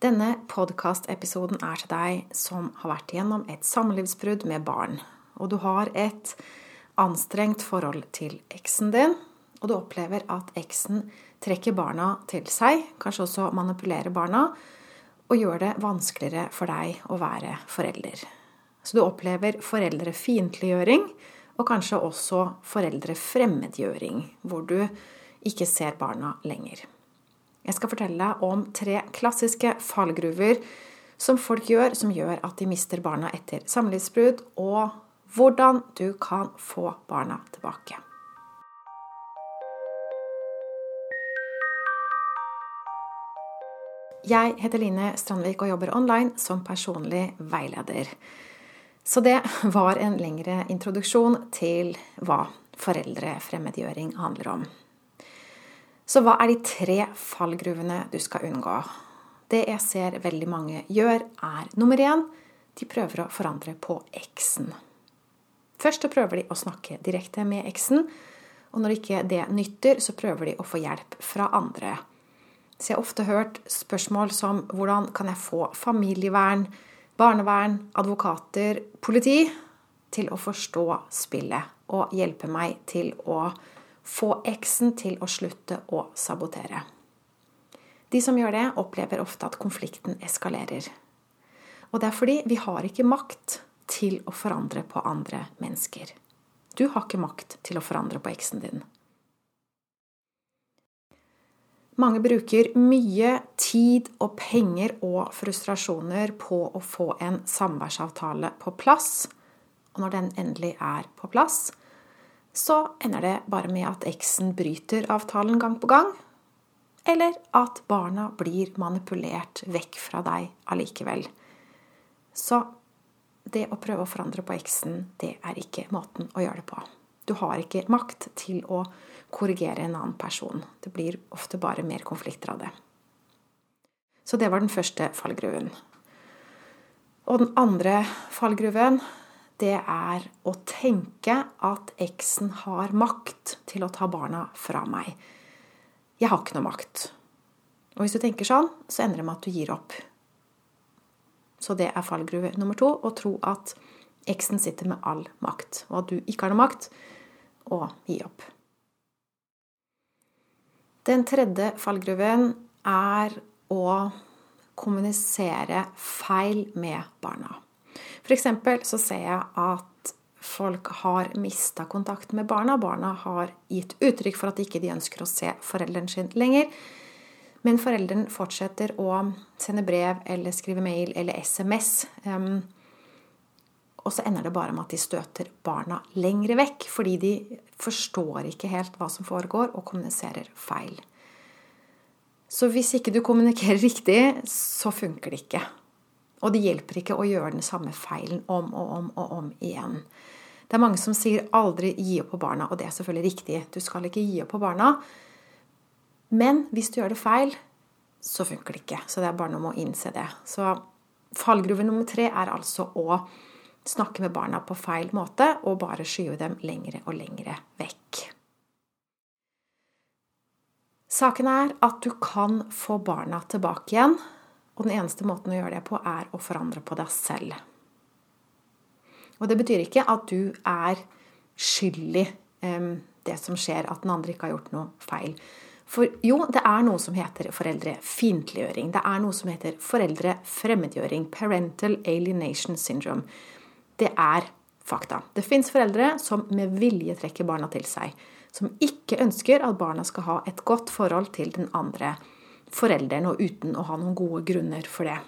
Denne podkastepisoden er til deg som har vært gjennom et samlivsbrudd med barn, og du har et anstrengt forhold til eksen din, og du opplever at eksen trekker barna til seg, kanskje også manipulerer barna, og gjør det vanskeligere for deg å være forelder. Så du opplever foreldrefiendtliggjøring, og kanskje også foreldrefremmedgjøring, hvor du ikke ser barna lenger. Jeg skal fortelle deg om tre klassiske fallgruver som folk gjør, som gjør at de mister barna etter samlivsbrudd, og hvordan du kan få barna tilbake. Jeg heter Line Strandvik og jobber online som personlig veileder. Så det var en lengre introduksjon til hva foreldrefremmedgjøring handler om. Så hva er de tre fallgruvene du skal unngå? Det jeg ser veldig mange gjør, er nummer én de prøver å forandre på eksen. Først så prøver de å snakke direkte med eksen, og når ikke det nytter, så prøver de å få hjelp fra andre. Så jeg har ofte hørt spørsmål som hvordan kan jeg få familievern, barnevern, advokater, politi til å forstå spillet og hjelpe meg til å få eksen til å slutte å sabotere. De som gjør det, opplever ofte at konflikten eskalerer. Og det er fordi vi har ikke makt til å forandre på andre mennesker. Du har ikke makt til å forandre på eksen din. Mange bruker mye tid og penger og frustrasjoner på å få en samværsavtale på plass. Og når den endelig er på plass, så ender det bare med at eksen bryter avtalen gang på gang, eller at barna blir manipulert vekk fra deg allikevel. Så det å prøve å forandre på eksen, det er ikke måten å gjøre det på. Du har ikke makt til å korrigere en annen person. Det blir ofte bare mer konflikter av det. Så det var den første fallgruven. Og den andre fallgruven, det er å tenke at eksen har makt til å ta barna fra meg. Jeg har ikke noe makt. Og hvis du tenker sånn, så ender det med at du gir opp. Så det er fallgruve nummer to å tro at eksen sitter med all makt, og at du ikke har noe makt, og gi opp. Den tredje fallgruven er å kommunisere feil med barna. F.eks. så ser jeg at folk har mista kontakt med barna. Barna har gitt uttrykk for at ikke de ønsker å se forelderen sin lenger. Men foreldren fortsetter å sende brev eller skrive mail eller SMS. Um, og så ender det bare med at de støter barna lengre vekk, fordi de forstår ikke helt hva som foregår, og kommuniserer feil. Så hvis ikke du kommunikerer riktig, så funker det ikke. Og det hjelper ikke å gjøre den samme feilen om og om og om igjen. Det er mange som sier 'aldri gi opp på barna', og det er selvfølgelig riktig. Du skal ikke gi opp på barna. Men hvis du gjør det feil, så funker det ikke. Så det er bare noe med å innse det. Så fallgruve nummer tre er altså å snakke med barna på feil måte og bare skyve dem lengre og lengre vekk. Saken er at du kan få barna tilbake igjen og den eneste måten å gjøre det på, er å forandre på deg selv. Og det betyr ikke at du er skyld i um, det som skjer, at den andre ikke har gjort noe feil. For jo, det er noe som heter foreldrefiendtliggjøring. Det er noe som heter foreldrefremmedgjøring. Parental alienation syndrome. Det er fakta. Det fins foreldre som med vilje trekker barna til seg. Som ikke ønsker at barna skal ha et godt forhold til den andre forelderen, og uten å ha noen gode grunner for det.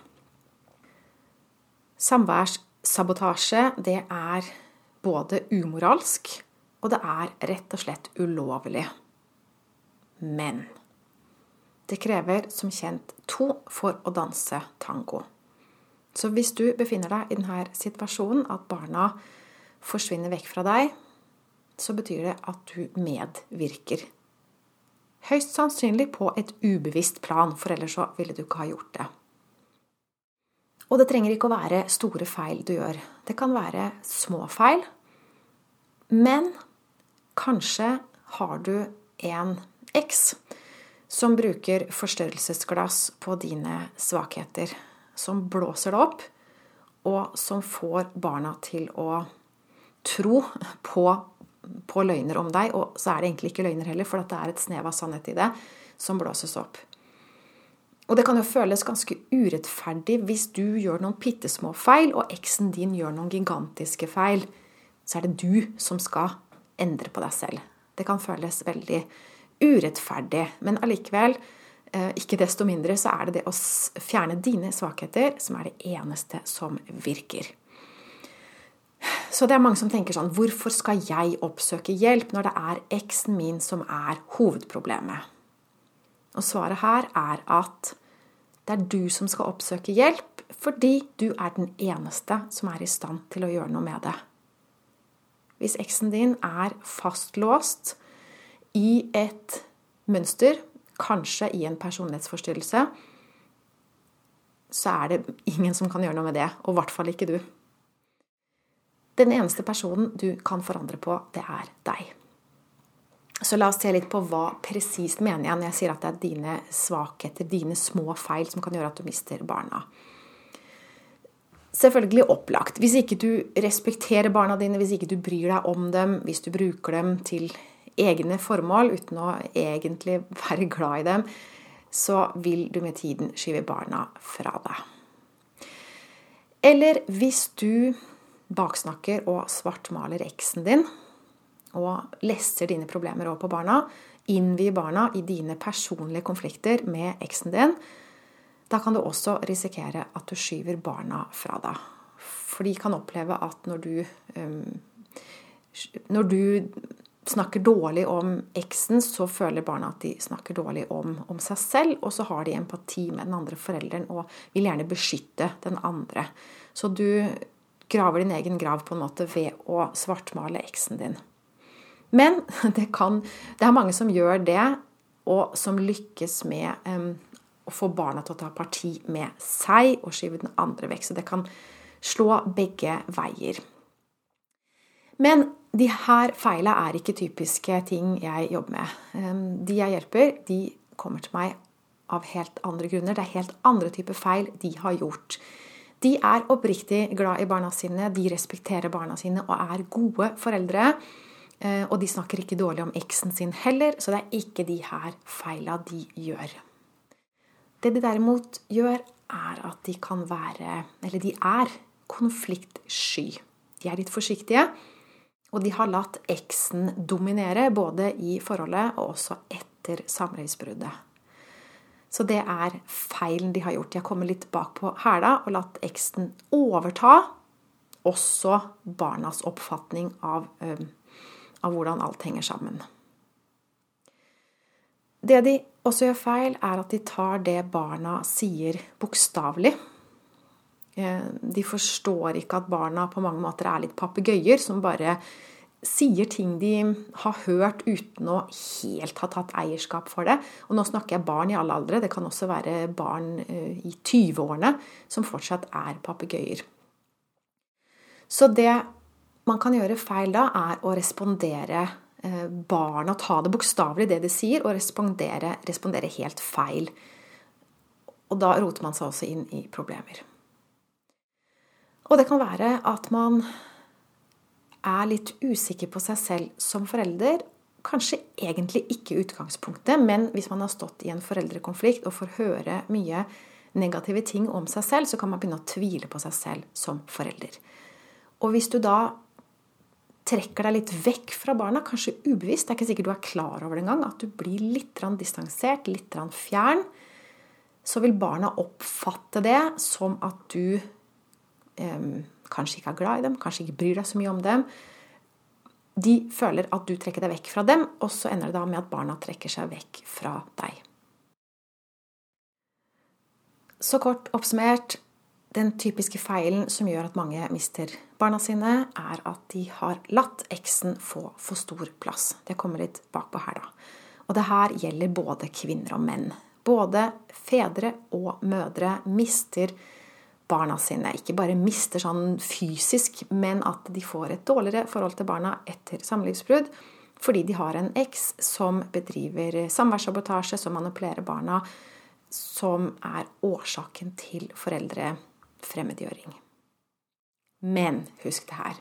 Samværssabotasje, det er både umoralsk, og det er rett og slett ulovlig. Men det krever som kjent to for å danse tango. Så hvis du befinner deg i denne situasjonen, at barna forsvinner vekk fra deg, så betyr det at du medvirker Høyst sannsynlig på et ubevisst plan, for ellers så ville du ikke ha gjort det. Og det trenger ikke å være store feil du gjør. Det kan være små feil. Men kanskje har du en eks som bruker forstørrelsesglass på dine svakheter. Som blåser det opp, og som får barna til å tro på, på løgner om deg. Og så er det egentlig ikke løgner heller, for det er et snev av sannhet i det som blåses opp. Og det kan jo føles ganske urettferdig hvis du gjør noen bitte små feil, og eksen din gjør noen gigantiske feil. Så er det du som skal endre på deg selv. Det kan føles veldig urettferdig. Men allikevel, eh, ikke desto mindre, så er det det å fjerne dine svakheter som er det eneste som virker. Så det er mange som tenker sånn Hvorfor skal jeg oppsøke hjelp når det er eksen min som er hovedproblemet? Og svaret her er at det er du som skal oppsøke hjelp fordi du er den eneste som er i stand til å gjøre noe med det. Hvis eksen din er fastlåst i et mønster, kanskje i en personlighetsforstyrrelse, så er det ingen som kan gjøre noe med det. Og i hvert fall ikke du. Den eneste personen du kan forandre på, det er deg. Så la oss se litt på hva presist mener jeg når jeg sier at det er dine svakheter, dine små feil, som kan gjøre at du mister barna. Selvfølgelig opplagt. Hvis ikke du respekterer barna dine, hvis ikke du bryr deg om dem, hvis du bruker dem til egne formål uten å egentlig være glad i dem, så vil du med tiden skyve barna fra deg. Eller hvis du baksnakker og svartmaler eksen din og lesser dine problemer over på barna, innvier barna i dine personlige konflikter med eksen din, da kan du også risikere at du skyver barna fra deg. For de kan oppleve at når du, um, når du snakker dårlig om eksen, så føler barna at de snakker dårlig om, om, seg selv, og så har de empati med den andre forelderen og vil gjerne beskytte den andre. Så du graver din egen grav på en måte ved å svartmale eksen din. Men det, kan, det er mange som gjør det, og som lykkes med um, å få barna til å ta parti med seg og skyve den andre vekk. Så det kan slå begge veier. Men de her feila er ikke typiske ting jeg jobber med. De jeg hjelper, de kommer til meg av helt andre grunner. Det er helt andre typer feil de har gjort. De er oppriktig glad i barna sine, de respekterer barna sine og er gode foreldre. Eh, og de snakker ikke dårlig om eksen sin heller, så det er ikke de her feila de gjør. Det de derimot gjør, er at de kan være Eller de er konfliktsky. De er litt forsiktige. Og de har latt eksen dominere både i forholdet og også etter samlivsbruddet. Så det er feilen de har gjort. De har kommet litt bak på hæla og latt eksten overta også barnas oppfatning av, av hvordan alt henger sammen. Det de også gjør feil, er at de tar det barna sier, bokstavelig. Eh, de forstår ikke at barna på mange måter er litt papegøyer som bare sier ting de har hørt uten å helt ha tatt eierskap for det. Og nå snakker jeg barn i alle aldre. Det kan også være barn eh, i 20-årene som fortsatt er papegøyer. Så det man kan gjøre feil da, er å respondere eh, barna, ta det bokstavelig det de sier, og respondere, respondere helt feil. Og da roter man seg også inn i problemer. Og det kan være at man er litt usikker på seg selv som forelder. Kanskje egentlig ikke utgangspunktet, men hvis man har stått i en foreldrekonflikt og får høre mye negative ting om seg selv, så kan man begynne å tvile på seg selv som forelder. Og hvis du da trekker deg litt vekk fra barna, kanskje ubevisst, det er ikke sikkert du er klar over det engang, at du blir litt distansert, litt fjern, så vil barna oppfatte det som at du kanskje ikke er glad i dem, kanskje ikke bryr deg så mye om dem. De føler at du trekker deg vekk fra dem, og så ender det da med at barna trekker seg vekk fra deg. Så kort oppsummert den typiske feilen som gjør at mange mister barna sine, er at de har latt eksen få for stor plass. Det kommer litt bakpå her, da. Og det her gjelder både kvinner og menn. Både fedre og mødre mister barna sine. Ikke bare mister sånn fysisk, men at de får et dårligere forhold til barna etter samlivsbrudd. fordi de har en eks som bedriver samværssabotasje, som manipulerer barna, som er årsaken til foreldrefremmedgjøring. Men husk det her.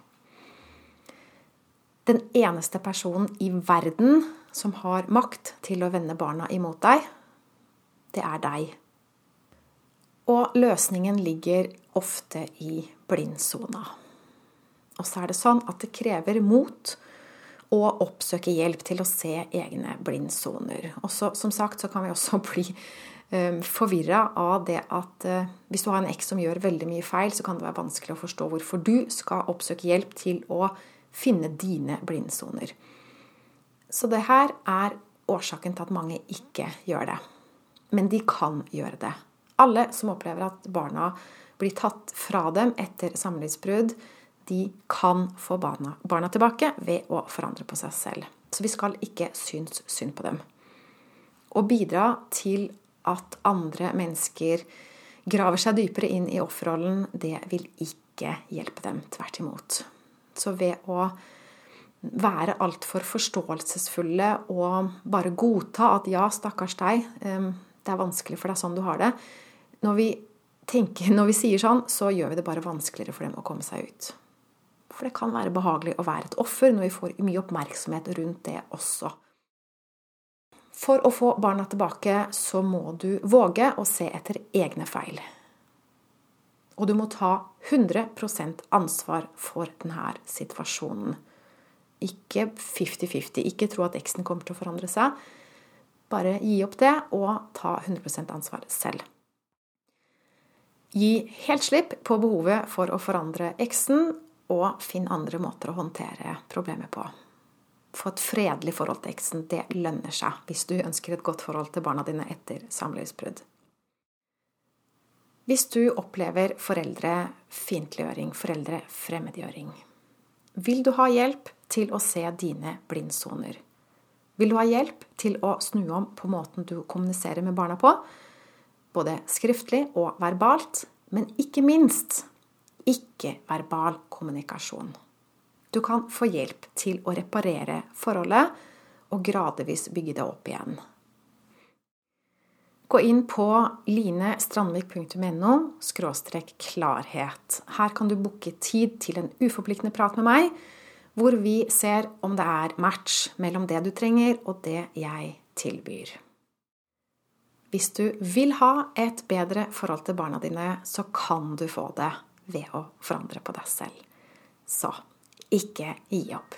Den eneste personen i verden som har makt til å vende barna imot deg, det er deg. Og løsningen ligger ofte i blindsona. Og så er det sånn at det krever mot å oppsøke hjelp til å se egne blindsoner. Og så, som sagt så kan vi også bli um, forvirra av det at uh, hvis du har en eks som gjør veldig mye feil, så kan det være vanskelig å forstå hvorfor du skal oppsøke hjelp til å finne dine blindsoner. Så det her er årsaken til at mange ikke gjør det. Men de kan gjøre det. Alle som opplever at barna blir tatt fra dem etter samlivsbrudd, de kan få barna, barna tilbake ved å forandre på seg selv. Så vi skal ikke synes synd på dem. Å bidra til at andre mennesker graver seg dypere inn i offerrollen, det vil ikke hjelpe dem. Tvert imot. Så ved å være altfor forståelsesfulle og bare godta at ja, stakkars deg, det er vanskelig for deg sånn du har det Når vi, tenker, når vi sier sånn, så gjør vi det bare vanskeligere for dem å komme seg ut. For det kan være behagelig å være et offer når vi får mye oppmerksomhet rundt det også. For å få barna tilbake så må du våge å se etter egne feil. Og du må ta 100% ansvar for denne situasjonen. Ikke 50-50. Ikke tro at eksen kommer til å forandre seg. Bare gi opp det og ta 100% ansvar selv. Gi helt slipp på behovet for å forandre eksen, og finn andre måter å håndtere problemet på. Få et fredelig forhold til eksen. Det lønner seg hvis du ønsker et godt forhold til barna dine etter samlivsbrudd. Hvis du opplever foreldrefiendtliggjøring, foreldrefremmedgjøring, vil du ha hjelp til å se dine blindsoner? Vil du ha hjelp til å snu om på måten du kommuniserer med barna på? Både skriftlig og verbalt, men ikke minst ikke-verbal kommunikasjon. Du kan få hjelp til å reparere forholdet og gradvis bygge det opp igjen. Gå inn på linestrandvik.no klarhet. Her kan du booke tid til en uforpliktende prat med meg, hvor vi ser om det er match mellom det du trenger og det jeg tilbyr. Hvis du vil ha et bedre forhold til barna dine, så kan du få det ved å forandre på deg selv. Så ikke gi opp.